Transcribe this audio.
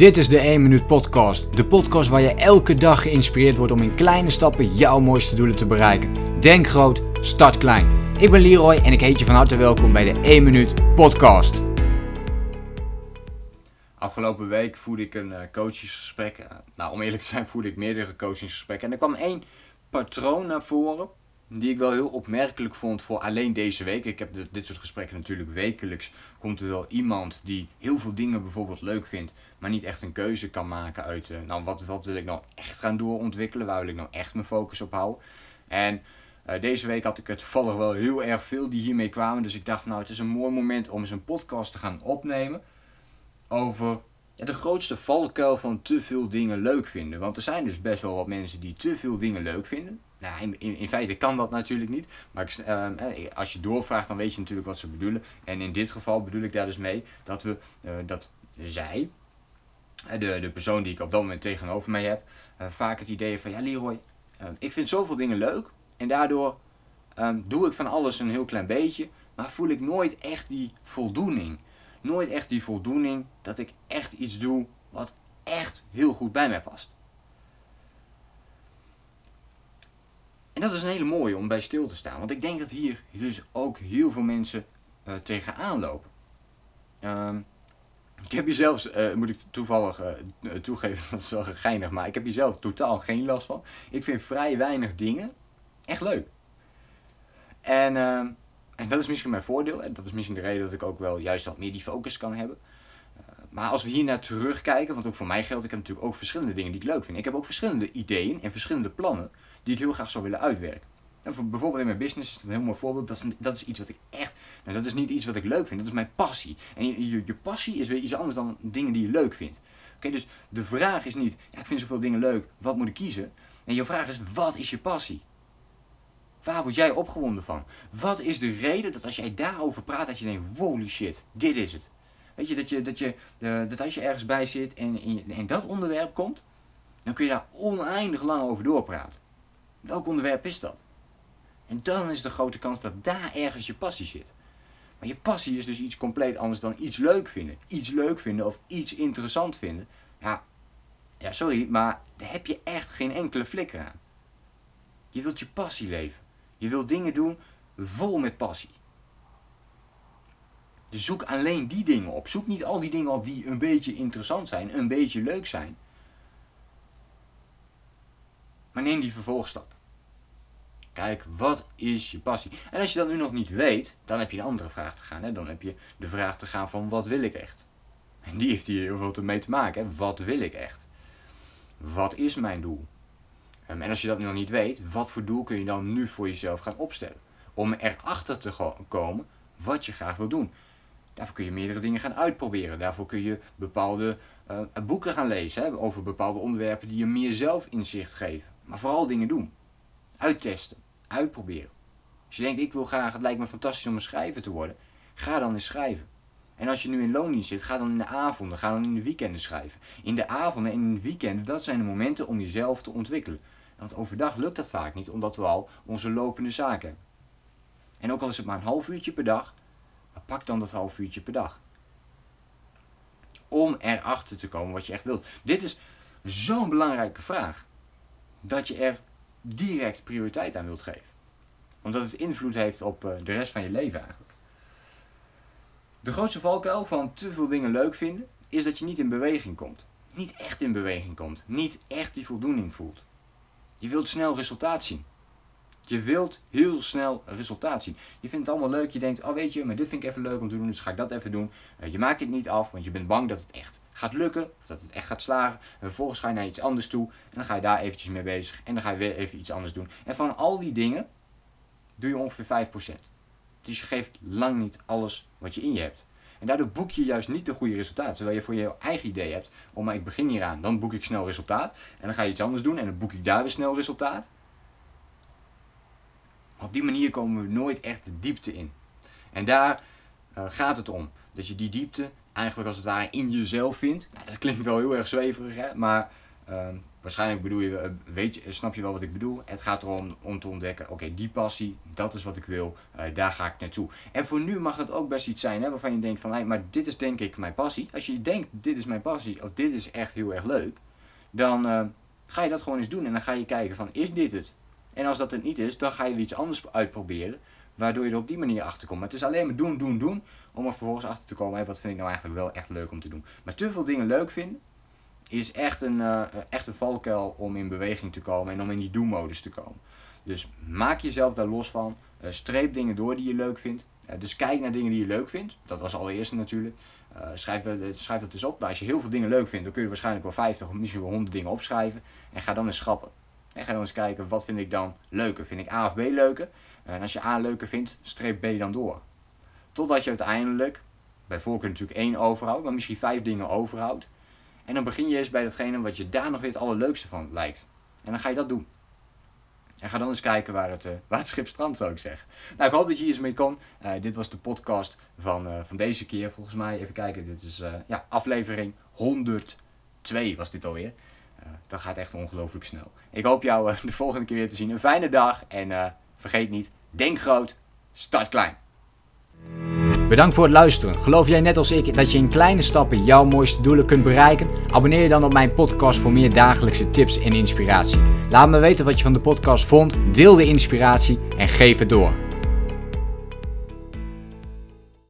Dit is de 1 Minuut Podcast. De podcast waar je elke dag geïnspireerd wordt om in kleine stappen jouw mooiste doelen te bereiken. Denk groot, start klein. Ik ben Leroy en ik heet je van harte welkom bij de 1 Minuut Podcast. Afgelopen week voerde ik een uh, coachingsgesprek. Uh, nou, om eerlijk te zijn voerde ik meerdere coachingsgesprekken. En er kwam één patroon naar voren die ik wel heel opmerkelijk vond voor alleen deze week. Ik heb dit soort gesprekken natuurlijk wekelijks. Komt er wel iemand die heel veel dingen bijvoorbeeld leuk vindt, maar niet echt een keuze kan maken uit, uh, nou wat, wat wil ik nou echt gaan doorontwikkelen, waar wil ik nou echt mijn focus op houden. En uh, deze week had ik het toevallig wel heel erg veel die hiermee kwamen, dus ik dacht nou het is een mooi moment om eens een podcast te gaan opnemen over de grootste valkuil van te veel dingen leuk vinden. Want er zijn dus best wel wat mensen die te veel dingen leuk vinden. Nou, in, in, in feite kan dat natuurlijk niet. Maar ik, uh, als je doorvraagt, dan weet je natuurlijk wat ze bedoelen. En in dit geval bedoel ik daar dus mee dat, we, uh, dat zij, de, de persoon die ik op dat moment tegenover mij heb, vaak het idee van: ja, Leroy, ehm, ik vind zoveel dingen leuk. En daardoor um, doe ik van alles een heel klein beetje. Maar voel ik nooit echt die voldoening. Nooit echt die voldoening dat ik echt iets doe wat echt heel goed bij mij past. En dat is een hele mooie om bij stil te staan. Want ik denk dat hier dus ook heel veel mensen uh, tegenaan lopen. Uh, ik heb hier zelfs, uh, moet ik toevallig uh, toegeven, dat is wel geinig, maar ik heb hier zelf totaal geen last van. Ik vind vrij weinig dingen echt leuk. En, ehm, en dat is misschien mijn voordeel. En dat is misschien de reden dat ik ook wel juist wat meer die focus kan hebben. Maar als we hier naar terugkijken, want ook voor mij geldt, ik heb natuurlijk ook verschillende dingen die ik leuk vind. Ik heb ook verschillende ideeën en verschillende plannen die ik heel graag zou willen uitwerken. En voor, bijvoorbeeld in mijn business is dat een heel mooi voorbeeld. Dat is, dat is iets wat ik echt. Nou, dat is niet iets wat ik leuk vind. Dat is mijn passie. En je, je, passie is weer iets anders dan dingen die je leuk vindt. Oké, dus de vraag is niet. Ja, ik vind zoveel dingen leuk. Wat moet ik kiezen? En je vraag is: wat is je passie? Waar word jij opgewonden van? Wat is de reden dat als jij daarover praat, dat je denkt: holy shit, dit is het. Weet je, dat, je, dat, je, uh, dat als je ergens bij zit en in dat onderwerp komt, dan kun je daar oneindig lang over doorpraten. Welk onderwerp is dat? En dan is de grote kans dat daar ergens je passie zit. Maar je passie is dus iets compleet anders dan iets leuk vinden. Iets leuk vinden of iets interessant vinden. Ja, ja sorry, maar daar heb je echt geen enkele flikker aan. Je wilt je passie leven. Je wilt dingen doen vol met passie. Dus zoek alleen die dingen op. Zoek niet al die dingen op die een beetje interessant zijn, een beetje leuk zijn. Maar neem die vervolgstap. Kijk, wat is je passie? En als je dat nu nog niet weet, dan heb je een andere vraag te gaan. Hè? Dan heb je de vraag te gaan van wat wil ik echt? En die heeft hier heel veel mee te maken. Hè? Wat wil ik echt? Wat is mijn doel? En als je dat nu nog niet weet, wat voor doel kun je dan nu voor jezelf gaan opstellen? Om erachter te komen wat je graag wil doen. Daarvoor kun je meerdere dingen gaan uitproberen. Daarvoor kun je bepaalde uh, boeken gaan lezen over bepaalde onderwerpen die je meer zelfinzicht geven. Maar vooral dingen doen. Uittesten, uitproberen. Als je denkt, ik wil graag, het lijkt me fantastisch om een schrijver te worden, ga dan eens schrijven. En als je nu in loondienst zit, ga dan in de avonden, ga dan in de weekenden schrijven. In de avonden en in de weekenden, dat zijn de momenten om jezelf te ontwikkelen. Want overdag lukt dat vaak niet, omdat we al onze lopende zaken hebben. En ook al is het maar een half uurtje per dag, pak dan dat half uurtje per dag. Om erachter te komen wat je echt wilt. Dit is zo'n belangrijke vraag. Dat je er direct prioriteit aan wilt geven. Omdat het invloed heeft op eh, de rest van je leven eigenlijk. De grootste valkuil van te veel dingen leuk vinden is dat je niet in beweging komt. Niet echt in beweging komt. Niet echt die voldoening voelt. Je wilt snel resultaat zien. Je wilt heel snel resultaat zien. Je vindt het allemaal leuk. Je denkt, oh weet je, maar dit vind ik even leuk om te doen, dus ga ik dat even doen. Uh, je maakt dit niet af, want je bent bang dat het echt gaat lukken. Of dat het echt gaat slagen. En vervolgens ga je naar iets anders toe. En dan ga je daar eventjes mee bezig. En dan ga je weer even iets anders doen. En van al die dingen doe je ongeveer 5%. Dus je geeft lang niet alles wat je in je hebt. En daardoor boek je juist niet de goede resultaten. Terwijl je voor je eigen idee hebt. Oh, maar ik begin hier aan. Dan boek ik snel resultaat. En dan ga je iets anders doen. En dan boek ik daar weer snel resultaat. Op die manier komen we nooit echt de diepte in. En daar uh, gaat het om. Dat je die diepte eigenlijk als het ware in jezelf vindt. Nou, dat klinkt wel heel erg zweverig, hè? maar uh, waarschijnlijk bedoel je, eh, weet je, snap je wel wat ik bedoel. Het gaat erom om te ontdekken, oké, die passie, dat is wat ik wil, uh, daar ga ik naartoe. En voor nu mag het ook best iets zijn hè, waarvan je denkt van, hey, maar dit is denk ik mijn passie. Als je denkt, dit is mijn passie, of dit is echt heel erg leuk, dan ga je dat gewoon eens doen. En dan ga je kijken van, is dit het? En als dat het niet is, dan ga je er iets anders uitproberen, waardoor je er op die manier achter komt. Maar het is alleen maar doen, doen, doen, om er vervolgens achter te komen, hey, wat vind ik nou eigenlijk wel echt leuk om te doen. Maar te veel dingen leuk vinden, is echt een, uh, een valkuil om in beweging te komen en om in die do-modus te komen. Dus maak jezelf daar los van. Uh, streep dingen door die je leuk vindt. Uh, dus kijk naar dingen die je leuk vindt. Dat was allereerst natuurlijk. schrijf, dat, schrijf dat eens op. Nou, als je heel veel dingen leuk vindt, dan kun je waarschijnlijk wel 50 of misschien wel 100 dingen opschrijven. En ga dan eens schrappen. En ga dan eens kijken, wat vind ik dan leuker? Vind ik A of B leuker? En als je A leuker vindt, streep B dan door. Totdat je uiteindelijk, bij voorkeur natuurlijk één overhoudt, maar misschien vijf dingen overhoudt. En dan begin je eens bij datgene wat je daar nog weer het allerleukste van lijkt. En dan ga je dat doen. En ga dan eens kijken waar het, uh, waar het schip strandt, zou ik zeggen. Nou, ik hoop dat je hier eens mee kon. Uh, dit was de podcast van, van deze keer, volgens mij. Even kijken, dit is ja, aflevering 102 was dit alweer. Dat gaat echt ongelooflijk snel. Ik hoop jou de volgende keer weer te zien. Een fijne dag en vergeet niet, denk groot, start klein. Bedankt voor het luisteren. Geloof jij net als ik dat je in kleine stappen jouw mooiste doelen kunt bereiken? Abonneer je dan op mijn podcast voor meer dagelijkse tips en inspiratie. Laat me weten wat je van de podcast vond, deel de inspiratie en geef het door.